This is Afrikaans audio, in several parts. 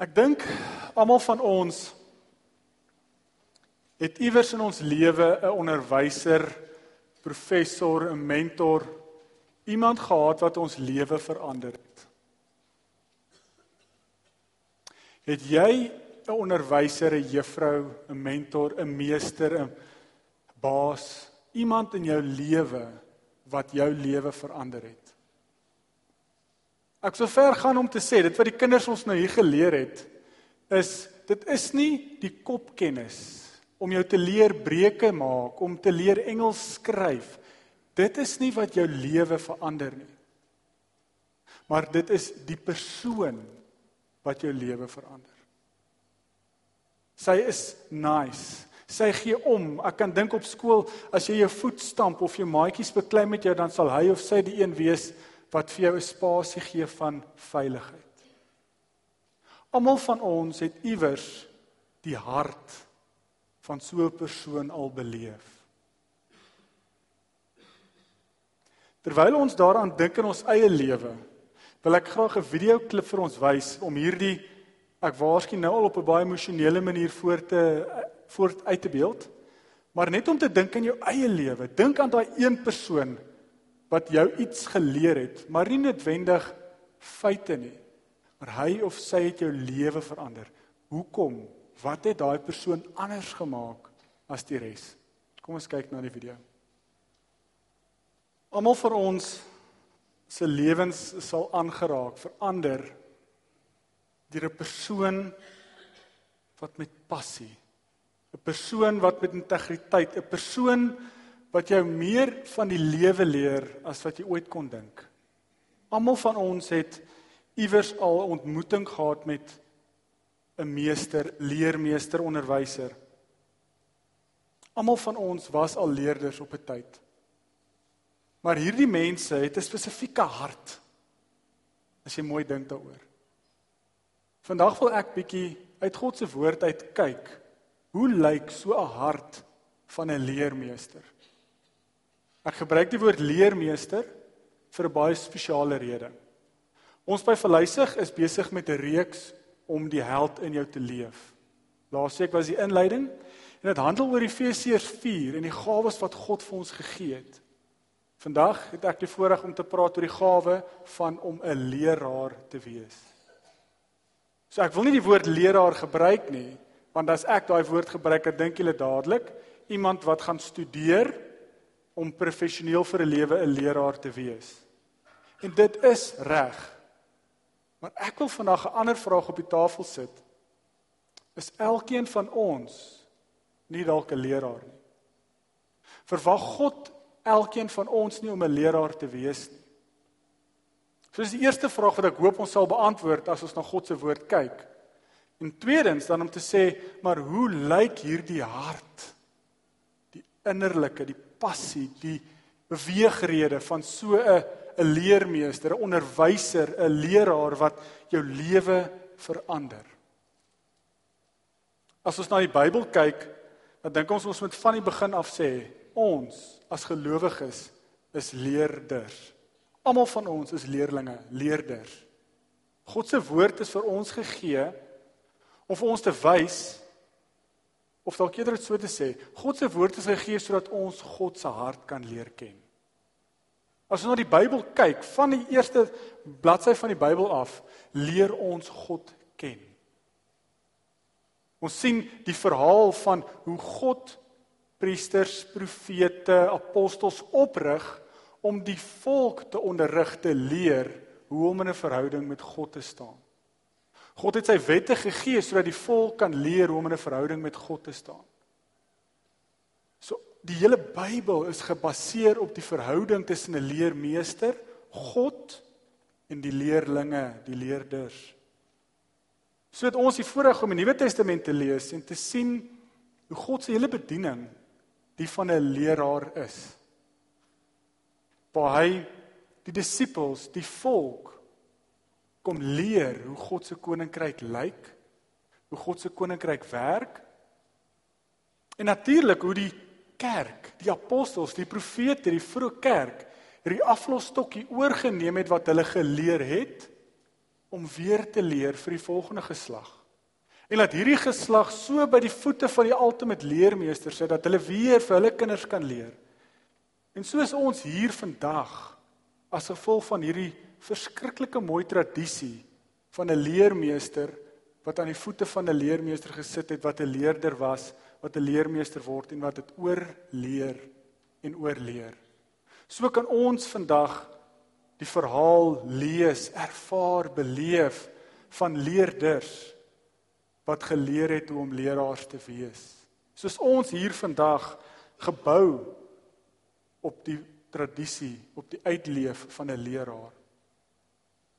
Ek dink almal van ons het iewers in ons lewe 'n onderwyser, professor, 'n mentor, iemand gehad wat ons lewe verander het. Het jy 'n onderwyser, 'n juffrou, 'n mentor, 'n meester, 'n baas, iemand in jou lewe wat jou lewe verander het? Ek sou ver gaan om te sê dit wat die kinders ons nou hier geleer het is dit is nie die kopkennis om jou te leer breuke maak, om te leer Engels skryf. Dit is nie wat jou lewe verander nie. Maar dit is die persoon wat jou lewe verander. Sy is nice. Sy gee om. Ek kan dink op skool as jy jou voet stamp of jou maatjies beklei met jou dan sal hy of sy die een wees wat vir jou 'n spasie gee van veiligheid. Almal van ons het iewers die hart van so 'n persoon al beleef. Terwyl ons daaraan dink in ons eie lewe, wil ek graag 'n video klip vir ons wys om hierdie ek waarskynlik nou al op 'n baie emosionele manier voor te voort uit te beeld. Maar net om te dink aan jou eie lewe, dink aan daai een persoon wat jou iets geleer het, maar nie noodwendig feite nie. Maar hy of sy het jou lewe verander. Hoekom? Wat het daai persoon anders gemaak as die res? Kom ons kyk na die video. Almal van ons se lewens sal aangeraak, verander deur 'n persoon wat met passie, 'n persoon wat met integriteit, 'n persoon wat jou meer van die lewe leer as wat jy ooit kon dink. Almal van ons het iewers al 'n ontmoeting gehad met 'n meester, leermeester, onderwyser. Almal van ons was al leerders op 'n tyd. Maar hierdie mense het 'n spesifieke hart. As jy mooi dink daaroor. Vandag wil ek bietjie uit God se woord uit kyk. Hoe lyk so 'n hart van 'n leermeester? Ek gebruik die woord leermeester vir 'n baie spesiale rede. Ons by Verlysig is besig met 'n reeks om die held in jou te leef. Laasweek was die inleiding en dit handel oor Efesiërs 4 en die gawes wat God vir ons gegee het. Vandag het ek die voorreg om te praat oor die gawe van om 'n leraar te wees. So ek wil nie die woord leraar gebruik nie, want as ek daai woord gebruik, dan dink julle dadelik iemand wat gaan studeer om professioneel vir 'n lewe 'n leraar te wees. En dit is reg. Maar ek wil vandag 'n ander vraag op die tafel sit. Is elkeen van ons nie dalk 'n leraar nie? Verwag God elkeen van ons nie om 'n leraar te wees nie? So dis die eerste vraag wat ek hoop ons sal beantwoord as ons na God se woord kyk. En tweedens dan om te sê, maar hoe lyk hierdie hart? Die innerlike, die passie, die beweegrede van so 'n 'n leermeester, 'n onderwyser, 'n leraar wat jou lewe verander. As ons na die Bybel kyk, dan dink ons ons moet van die begin af sê, ons as gelowiges is leerders. Almal van ons is leerlinge, leerders. God se woord is vir ons gegee om vir ons te wys of dalk eerder dit so te sê, God se woord is gegee sodat ons God se hart kan leer ken. As ons na die Bybel kyk, van die eerste bladsy van die Bybel af, leer ons God ken. Ons sien die verhaal van hoe God priesters, profete, apostels oprig om die volk te onderrig te leer hoe om in 'n verhouding met God te staan. God het sy wette gegee sodat die volk kan leer hoe om in 'n verhouding met God te staan. So die hele Bybel is gebaseer op die verhouding tussen 'n leermeester, God en die leerlinge, die leerders. So het ons die voorreg om die Nuwe Testament te lees en te sien hoe God se hele bediening die van 'n leraar is. Waar hy die disippels, die volk kom leer hoe God se koninkryk lyk, hoe God se koninkryk werk. En natuurlik hoe die kerk, die apostels, die profete, die vroeë kerk hierdie aflosstokkie oorgeneem het wat hulle geleer het om weer te leer vir die volgende geslag. En laat hierdie geslag so by die voete van die ultimate leermeester sit dat hulle weer vir hulle kinders kan leer. En soos ons hier vandag as gevolg van hierdie verskriklike mooi tradisie van 'n leermeester wat aan die voete van 'n leermeester gesit het wat 'n leerder was, wat 'n leermeester word en wat dit oorleer en oorleer. So kan ons vandag die verhaal lees, ervaar, beleef van leerders wat geleer het hoe om leraars te wees. Soos ons hier vandag gebou op die tradisie, op die uitleef van 'n leraar.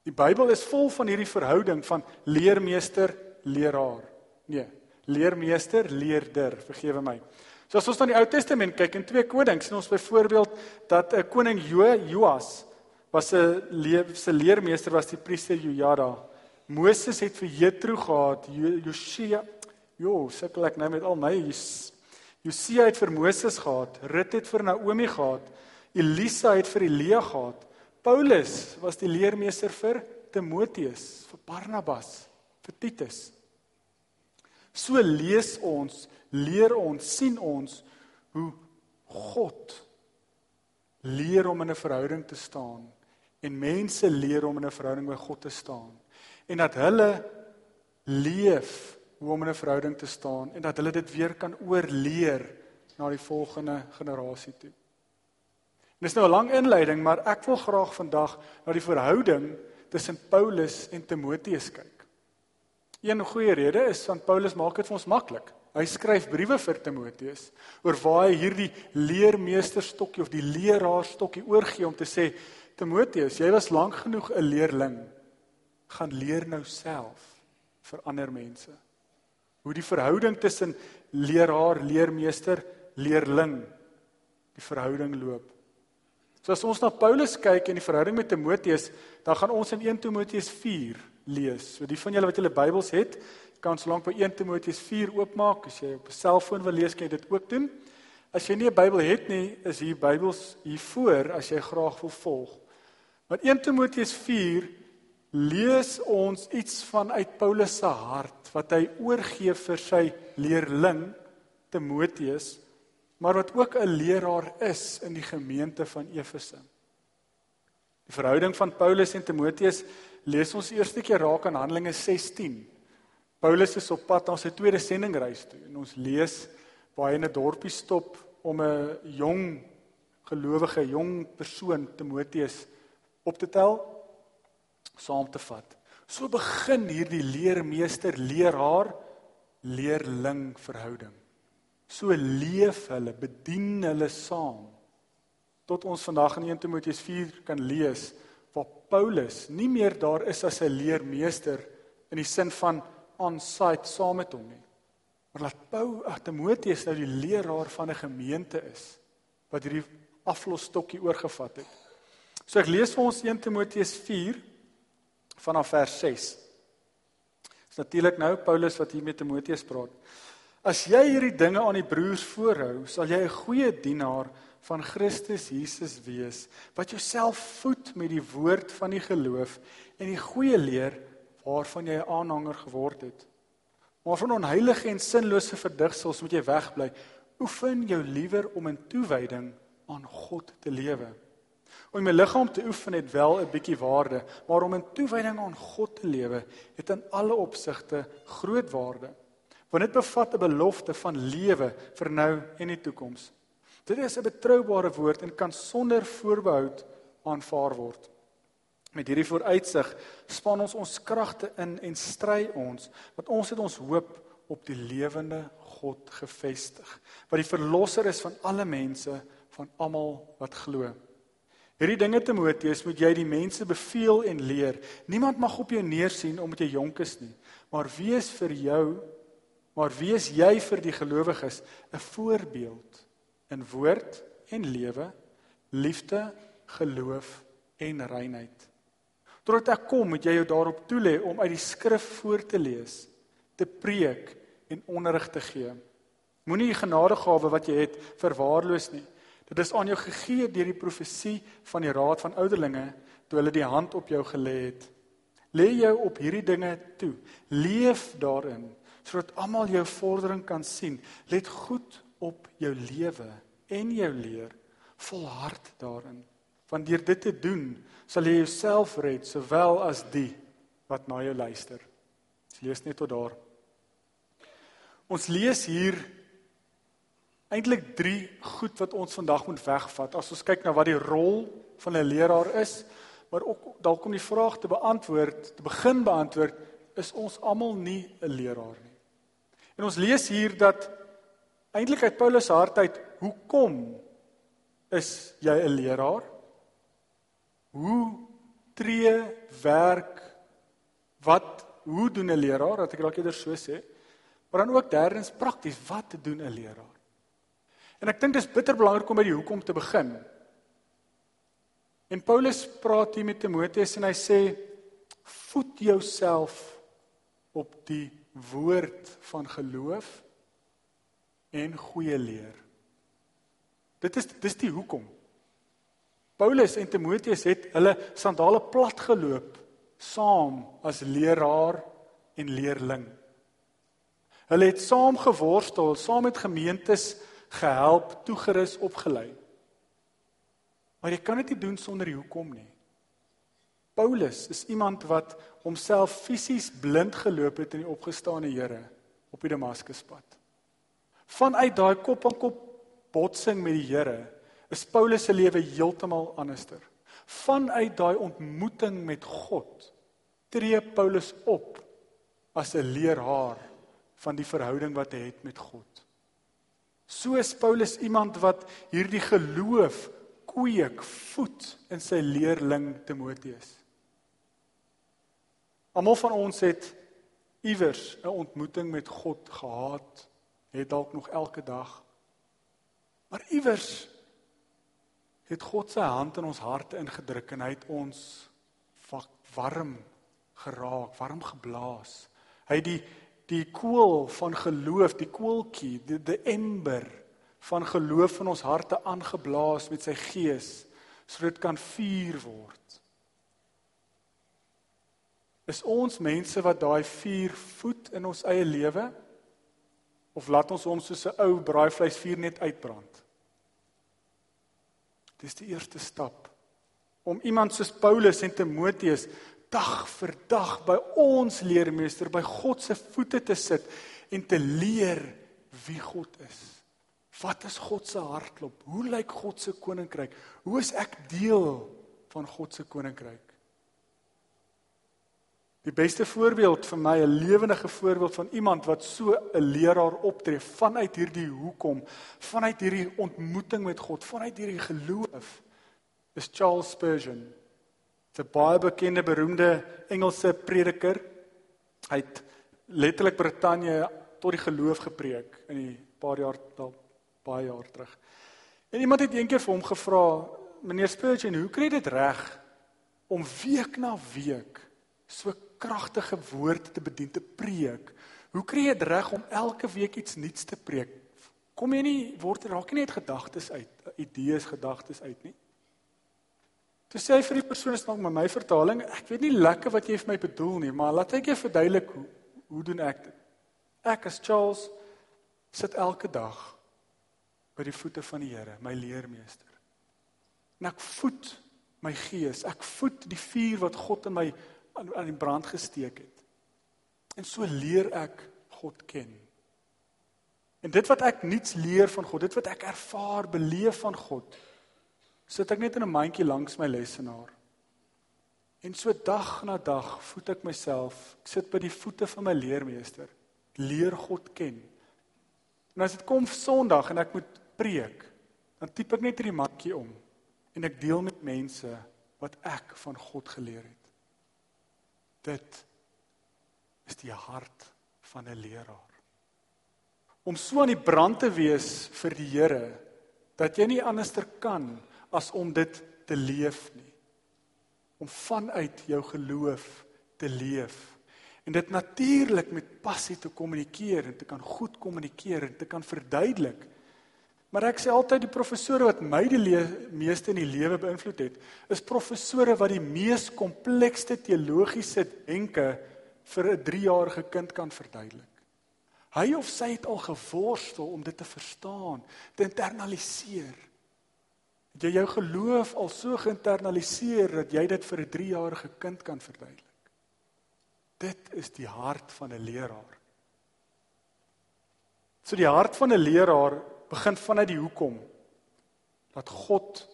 Die Bybel is vol van hierdie verhouding van leermeester, leraar. Nee, leermeester, leerder, vergewe my. So as ons na die Ou Testament kyk in 2 Konings, sien ons byvoorbeeld dat 'n koning Jo Joas was 'n se leermeester was die priester Jojada. Moses het vir Jethro gehad, Josia, jo, sukkel ek nou met al my Josia het vir Moses gehad, Rut het vir Naomi gehad, Elisa het vir Elia gehad. Paulus was die leermeester vir Timoteus, vir Barnabas, vir Titus. So lees ons, leer ons, sien ons hoe God leer om in 'n verhouding te staan en mense leer om in 'n verhouding met God te staan en dat hulle leef hoe om in 'n verhouding te staan en dat hulle dit weer kan oorleer na die volgende generasie toe. Dis nou 'n lang inleiding, maar ek wil graag vandag na die verhouding tussen Paulus en Timoteus kyk. Een goeie rede is want Paulus maak dit vir ons maklik. Hy skryf briewe vir Timoteus oor waar hy hierdie leermeesterstokkie of die leraarstokkie oorgee om te sê Timoteus, jy was lank genoeg 'n leerling. Gaan leer nou self vir ander mense. Hoe die verhouding tussen leraar, leermeester, leerling die verhouding loop. So as ons na Paulus kyk en die verhouding met Timoteus, dan gaan ons in 1 Timoteus 4 lees. So die van julle wat julle Bybels het, kan solank by 1 Timoteus 4 oopmaak. As jy op 'n selfoon wil lees, kan jy dit ook doen. As jy nie 'n Bybel het nie, is hier Bybels hier voor as jy graag wil volg. Maar 1 Timoteus 4 lees ons iets van uit Paulus se hart wat hy oorgee vir sy leerling Timoteus, maar wat ook 'n leraar is in die gemeente van Efese. Die verhouding van Paulus en Timoteus lees ons eerste keer raak aan Handelinge 16. Paulus is op pad na sy tweede sendingreis toe en ons lees waar hy in 'n dorpie stop om 'n jong gelowige jong persoon Timoteus op te tel, saam te vat. So begin hierdie leermeester leraar leerling verhouding. So leef hulle, bedien hulle saam tot ons vandag in 1 Timoteus 4 kan lees waar Paulus nie meer daar is as 'n leermeester in die sin van on-site saam met hom nie. Maar laat Paul ag Timoteus nou die leraar van 'n gemeente is wat hierdie aflosstokkie oorgevat het. So ek lees vir ons 1 Timoteus 4 vanaf vers 6. Dis natuurlik nou Paulus wat hier met Timoteus praat. As jy hierdie dinge aan die broers voorhou, sal jy 'n goeie dienaar van Christus Jesus wees wat jouself voed met die woord van die geloof en die goeie leer waarvan jy 'n aanhanger geword het. Maar van onheilige en sinlose verdigsels moet jy wegbly. Oefen jou liewer om in toewyding aan God te lewe. Om my liggaam te oefen het wel 'n bietjie waarde, maar om in toewyding aan God te lewe het in alle opsigte groot waarde. Want dit bevat 'n belofte van lewe vir nou en die toekoms. Dit is 'n betroubare woord en kan sonder voorbehoud aanvaar word. Met hierdie vooruitsig span ons ons kragte in en stry ons, want ons het ons hoop op die lewende God gefestig, wat die verlosser is van alle mense, van almal wat glo. Hierdie dinge Timoteus moet jy die mense beveel en leer. Niemand mag op jou neersien omdat jy jonk is nie, maar wees vir jou, maar wees jy vir die gelowiges 'n voorbeeld in woord en lewe, liefde, geloof en reinheid. Totdat ek kom, moet jy jou daarop toelê om uit die skrif voor te lees, te preek en onderrig te gee. Moenie die genadegawe wat jy het verwaarloos nie. Dit is aan jou gegee deur die profesie van die raad van ouderlinge toe hulle die hand op jou gelê het. Lê jou op hierdie dinge toe. Leef daarin sodat almal jou vordering kan sien. Let goed op jou lewe en jou leer. Volhard daarin. Want deur dit te doen, sal jy jouself red sowel as die wat na jou luister. Ons lees net tot daar. Ons lees hier eintlik 3 goed wat ons vandag moet wegvat. As ons kyk na wat die rol van 'n leraar is, maar ook dalk om die vraag te beantwoord, te begin beantwoord, is ons almal nie 'n leraar nie. En ons lees hier dat eintlik uit Paulus se hart uit, hoekom is jy 'n leraar? Hoe tree werk wat hoe doen 'n leraar? Dat ek dalk eerder so sê. Maar dan ook derdens prakties, wat doen 'n leraar? En ek dink dis bitter belangrik om by die hoekom te begin. En Paulus praat hier met Timoteus en hy sê voed jouself op die woord van geloof en goeie leer. Dit is dis die hoekom. Paulus en Timoteus het hulle sandale plat geloop saam as leraar en leerling. Hulle het saam geworstel, saam met gemeentes gehelp, toegerus, opgelei. Maar jy kan dit nie doen sonder die hoekom nie. Paulus is iemand wat homself fisies blind geloop het in die opgestane Here op die Damaskuspad. Vanuit daai kop aan kop botsing met die Here is Paulus se lewe heeltemal anderster. Vanuit daai ontmoeting met God tree Paulus op as 'n leraar van die verhouding wat hy het met God. So is Paulus iemand wat hierdie geloof kweek, voed in sy leerling Timoteus. Almal van ons het iewers 'n ontmoeting met God gehad, het dalk nog elke dag. Maar iewers het God sy hand in ons harte ingedruk en hy het ons warm geraak, warm geblaas. Hy die die koel van geloof, die koeltjie, die the ember van geloof in ons harte aangeblaas met sy gees sodat kan vuur word. Is ons mense wat daai vuur voed in ons eie lewe of laat ons hom soos 'n ou braaivleisvuur net uitbrand? Dis die eerste stap om iemand soos Paulus en Timoteus dag vir dag by ons leermeester by God se voete te sit en te leer wie God is. Wat is God se hartklop? Hoe lyk God se koninkryk? Hoe is ek deel van God se koninkryk? Die beste voorbeeld vir my, 'n lewendige voorbeeld van iemand wat so 'n leraar optree vanuit hierdie hoekom, vanuit hierdie ontmoeting met God, vanuit hierdie geloof, is Charles Spurgeon. 'n baie bekende beroemde Engelse prediker. Hy het letterlik Brittanje tot die geloof gepreek in die paar jaar dalk baie jaar terug. En iemand het eendag vir hom gevra, meneer Spurgeon, hoe kry jy dit reg om week na week so kragtige woorde te bedien te preek? Hoe kry jy dit reg om elke week iets nuuts te preek? Kom jy nie word raak nie net gedagtes uit, idees, gedagtes uit nie? Toe sê hy vir die persoon is dalk met my vertaling, ek weet nie lekker wat jy vir my bedoel nie, maar laat ek jou verduidelik hoe hoe doen ek dit? Ek as Charles sit elke dag by die voete van die Here, my leermeester. En ek voed my gees, ek voed die vuur wat God in my aan, aan die brand gesteek het. En so leer ek God ken. En dit wat ek niets leer van God, dit wat ek ervaar, beleef van God, sit ek net in 'n mandjie langs my lesenaar. En so dag na dag voed ek myself. Ek sit by die voete van my leermeester, leer God ken. En as dit kom Sondag en ek moet preek, dan tipe ek net hierdie matjie om en ek deel met mense wat ek van God geleer het. Dit is die hart van 'n leraar. Om so aan die brand te wees vir die Here dat jy nie anderster kan as om dit te leef nie. Om vanuit jou geloof te leef en dit natuurlik met passie te kommunikeer en te kan goed kommunikeer en te kan verduidelik Maar ek sê altyd die professore wat my die meeste in die lewe beïnvloed het, is professore wat die mees komplekste teologiese denke vir 'n 3-jarige kind kan verduidelik. Hy of sy het al geworstel om dit te verstaan, te internaliseer. Het jy jou geloof al so geïnternaliseer dat jy dit vir 'n 3-jarige kind kan verduidelik? Dit is die hart van 'n leraar. So die hart van 'n leraar begin vanuit die hoekom dat God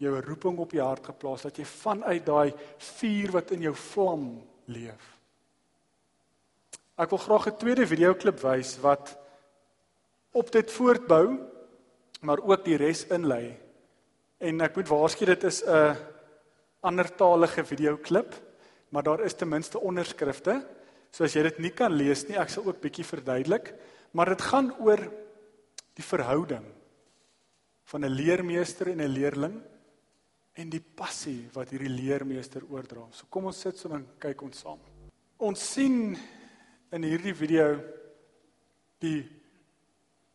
jou 'n roeping op jou hart geplaas dat jy vanuit daai vuur wat in jou vlam leef. Ek wil graag 'n tweede videoklip wys wat op dit voortbou maar ook die res inlei. En ek moet waarsku dit is 'n andertalige videoklip maar daar is ten minste onderskrifte. So as jy dit nie kan lees nie, ek sal ook bietjie verduidelik, maar dit gaan oor die verhouding van 'n leermeester en 'n leerling en die passie wat hierdie leermeester oordra. So kom ons sit so dan kyk ons saam. Ons sien in hierdie video die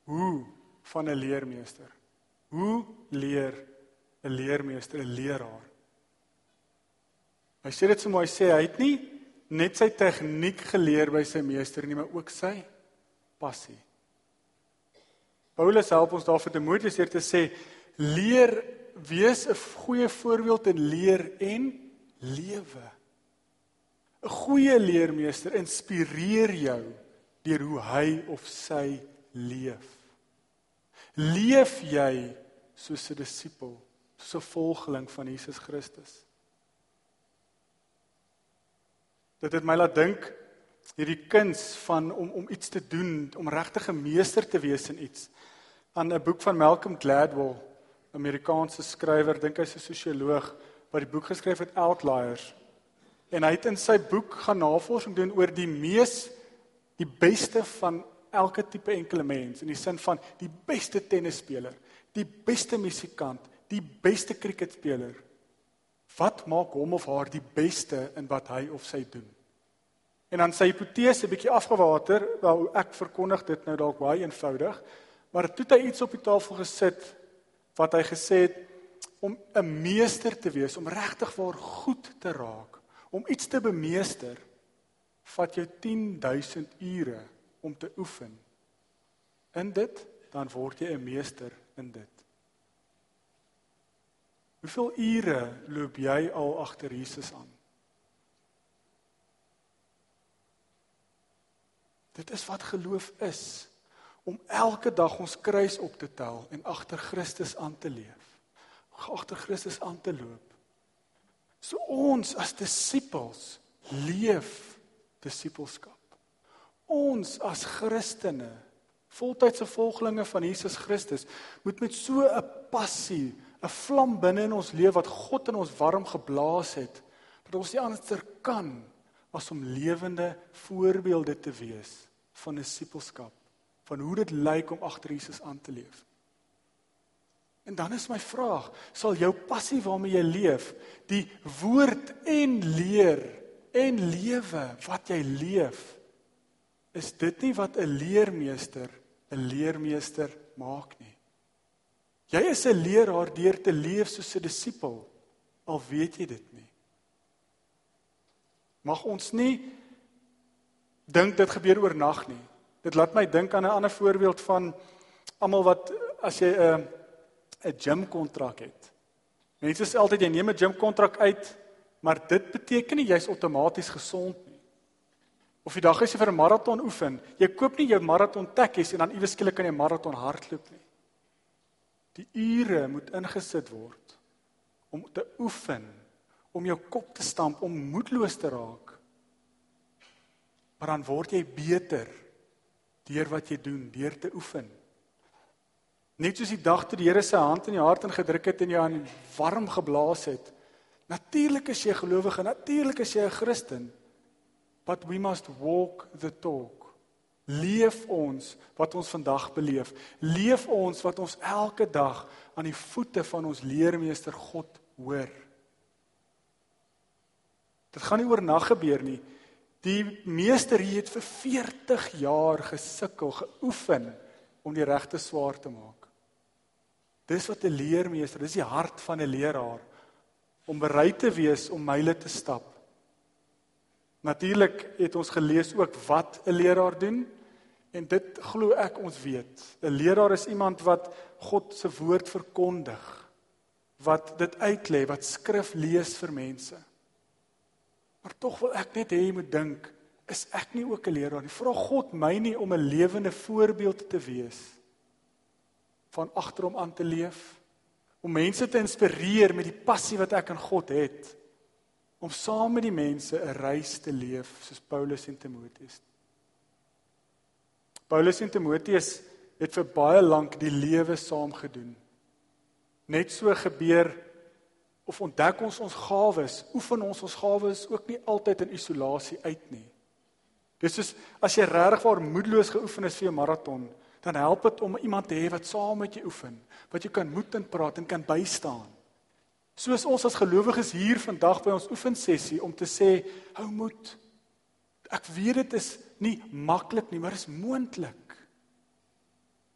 hoe van 'n leermeester. Hoe leer 'n leermeester 'n leraar? Hy sê dit so mooi sê hy het nie net sy tegniek geleer by sy meester nie, maar ook sy passie. Paulus help ons daar vir Timoteus hier te sê leer wees 'n goeie voorbeeld en leer en lewe. 'n Goeie leermeester inspireer jou deur hoe hy of sy leef. Leef jy soos 'n disipel, soos 'n volgeling van Jesus Christus? Dit het my laat dink hierdie kuns van om om iets te doen, om regtig 'n meester te wees in iets. Aan 'n boek van Malcolm Gladwell, Amerikaanse skrywer, dink hy's 'n sosioloog wat die boek geskryf het Outliers. En hy het in sy boek gaan navorsing doen oor die mees die beste van elke tipe enkele mens in die sin van die beste tennisspeler, die beste musikant, die beste kriketspeler. Wat maak hom of haar die beste in wat hy of sy doen? En dan sy hipotese bietjie afgewater, wel ek verkondig dit nou dalk baie eenvoudig, maar toe het hy iets op die tafel gesit wat hy gesê het om 'n meester te wees, om regtig waar goed te raak, om iets te bemeester, vat jou 10000 ure om te oefen. In dit dan word jy 'n meester in dit. Hoeveel ure loop jy al agter Jesus aan? Dit is wat geloof is om elke dag ons kruis op te tel en agter Christus aan te leef. Agter Christus aan te loop. So ons as disippels leef disippelskap. Ons as Christene, voltydse volgelinge van Jesus Christus, moet met so 'n passie, 'n vlam binne in ons lewe wat God in ons warm geblaas het, dat ons nie anders kan as om lewende voorbeelde te wees van disipelskap, van hoe dit lyk om agter Jesus aan te leef. En dan is my vraag, sal jou passie waarmee jy leef, die woord en leer en lewe wat jy leef, is dit nie wat 'n leermeester 'n leermeester maak nie. Jy is 'n leraar deur te leef soos 'n disipel, al weet jy dit nie. Mag ons nie dink dit gebeur oornag nie. Dit laat my dink aan 'n ander voorbeeld van almal wat as jy 'n 'n gym kontrak het. Mense sê altyd jy neem 'n gym kontrak uit, maar dit beteken nie jy's outomaties gesond nie. Of die dag as jy vir 'n maraton oefen, jy koop nie jou maraton tekkies en dan iewes skielik kan jy maraton hardloop nie. Die ure moet ingesit word om te oefen om jou kop te stamp om moedeloos te raak. Maar dan word jy beter deur wat jy doen, deur te oefen. Net soos die dag toe die Here sy hand in jou hart ingedruk het en jou aan warm geblaas het. Natuurlik is jy gelowige, natuurlik is jy 'n Christen. But we must walk the talk. Leef ons wat ons vandag beleef. Leef ons wat ons elke dag aan die voete van ons leermeester God hoor. Dit gaan nie oornag gebeur nie. Die meester hier het vir 40 jaar gesukkel, geoefen om die regte swaar te maak. Dis wat 'n leermeester, dis die hart van 'n leraar om bereid te wees om myle te stap. Natuurlik het ons gelees ook wat 'n leraar doen en dit glo ek ons weet. 'n Leraar is iemand wat God se woord verkondig, wat dit uitlê, wat skrif lees vir mense. Maar tog wil ek net hê jy moet dink, is ek nie ook 'n leraar nie? Vra God my nie om 'n lewende voorbeeld te wees van agter hom aan te leef? om mense te inspireer met die passie wat ek in God het om saam met die mense 'n reis te leef soos Paulus en Timoteus. Paulus en Timoteus het vir baie lank die lewe saam gedoen. Net so gebeur of ontdek ons ons gawes, oefen ons ons gawes ook nie altyd in isolasie uit nie. Dis soos as jy regtig waar moedeloos geoefen is vir 'n maraton, dan help dit om iemand te hê wat saam met jou oefen, wat jy kan moed en praat en kan bystaan. Soos ons as gelowiges hier vandag by ons oefensessie om te sê, hou moed. Ek weet dit is nie maklik nie, maar dit is moontlik.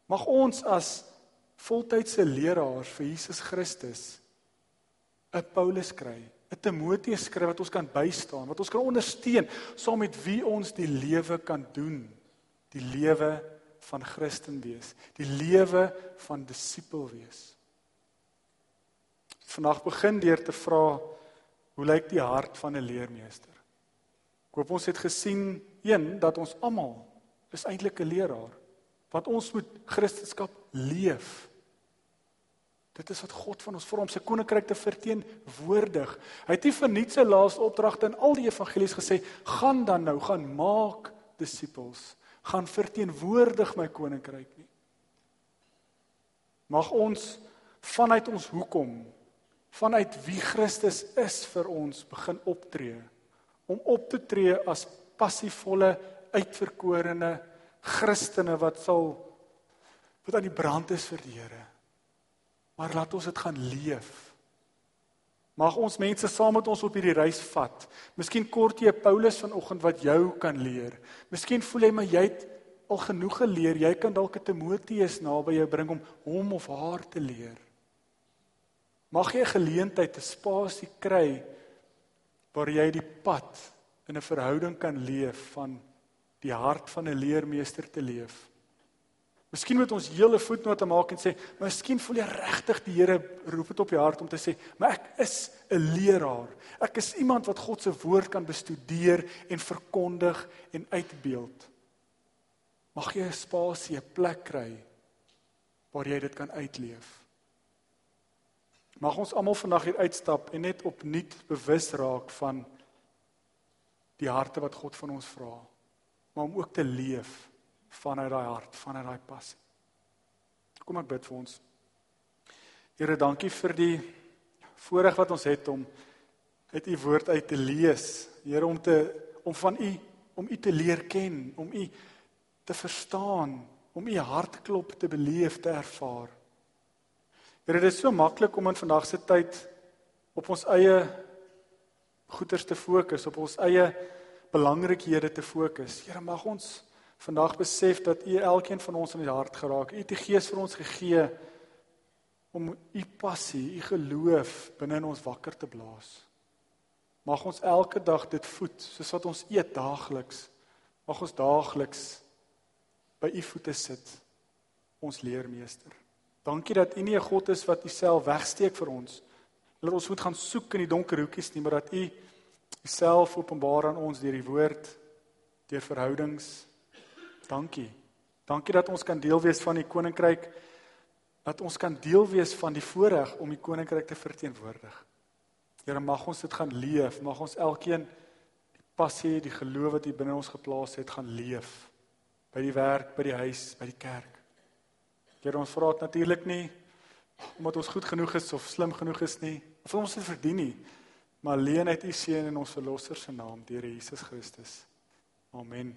Mag ons as voltydse leraars vir Jesus Christus 'n Paulus kry, 'n Timoteus kry wat ons kan bystaan, wat ons kan ondersteun saam met wie ons die lewe kan doen, die lewe van Christen wees, die lewe van disipel wees. Vandag begin deur te vra hoe lyk die hart van 'n leermeester? Ek hoop ons het gesien een dat ons almal is eintlik 'n leraar wat ons moet Christendom leef. Dit is wat God van ons vir hom se koninkryk te verteenwoordig. Hy het nie vir niks sy laaste opdragte in al die evangelies gesê gaan dan nou gaan maak disippels gaan verteenwoordig my koninkryk nie. Mag ons vanuit ons hoekom vanuit wie Christus is vir ons begin optree om op te tree as passievolle uitverkorene Christene wat sal wat aan die brand is vir die Here. Maar laat ons dit gaan leef. Mag ons mense saam met ons op hierdie reis vat. Miskien kort jy Paulus vanoggend wat jou kan leer. Miskien voel jy maar jy het al genoeg geleer. Jy kan dalk 'n Timoteus naby jou bring om hom of haar te leer. Mag jy 'n geleentheid, 'n spasie kry waar jy die pad in 'n verhouding kan leef van die hart van 'n leermeester te leef. Miskien moet ons hele voetnote maak en sê, "Miskien voel jy regtig die Here roep dit op jou hart om te sê, maar ek is 'n leraar. Ek is iemand wat God se woord kan bestudeer en verkondig en uitbeeld." Mag jy 'n spasie, 'n plek kry waar jy dit kan uitleef. Mag ons almal vandag hier uitstap en net opnuut bewus raak van die harte wat God van ons vra, maar om ook te leef vanuit daai hart, vanuit daai passie. Kom ek bid vir ons. Here, dankie vir die voorreg wat ons het om uit u woord uit te lees. Here om te om van u om u te leer ken, om u te verstaan, om u hartklop te beleef, te ervaar. Here, dit is so maklik om in vandag se tyd op ons eie goeders te fokus, op ons eie belangrikhede te fokus. Here, mag ons vandag besef dat U elkeen van ons in die hart geraak. U het die Gees vir ons gegee om U passie, U geloof binne in ons wakker te blaas. Mag ons elke dag dit voed, soos wat ons eet daagliks. Mag ons daagliks by U voete sit, ons leermeester. Dankie dat U nie 'n God is wat Uself wegsteek vir ons. Laat ons moet gaan soek in die donker hoekies nie, maar dat U Uself openbaar aan ons deur die woord, deur verhoudings, Dankie. Dankie dat ons kan deel wees van die koninkryk. Dat ons kan deel wees van die voorreg om die koninkryk te verteenwoordig. Here, mag ons dit gaan leef. Mag ons elkeen die passie, die geloof wat U binne ons geplaas het, gaan leef. By die werk, by die huis, by die kerk. Here, ons vra dit natuurlik nie omdat ons goed genoeg is of slim genoeg is nie, of ons dit verdien nie, maar alleen uit U seën en ons verlosser se naam, deur Jesus Christus. Amen.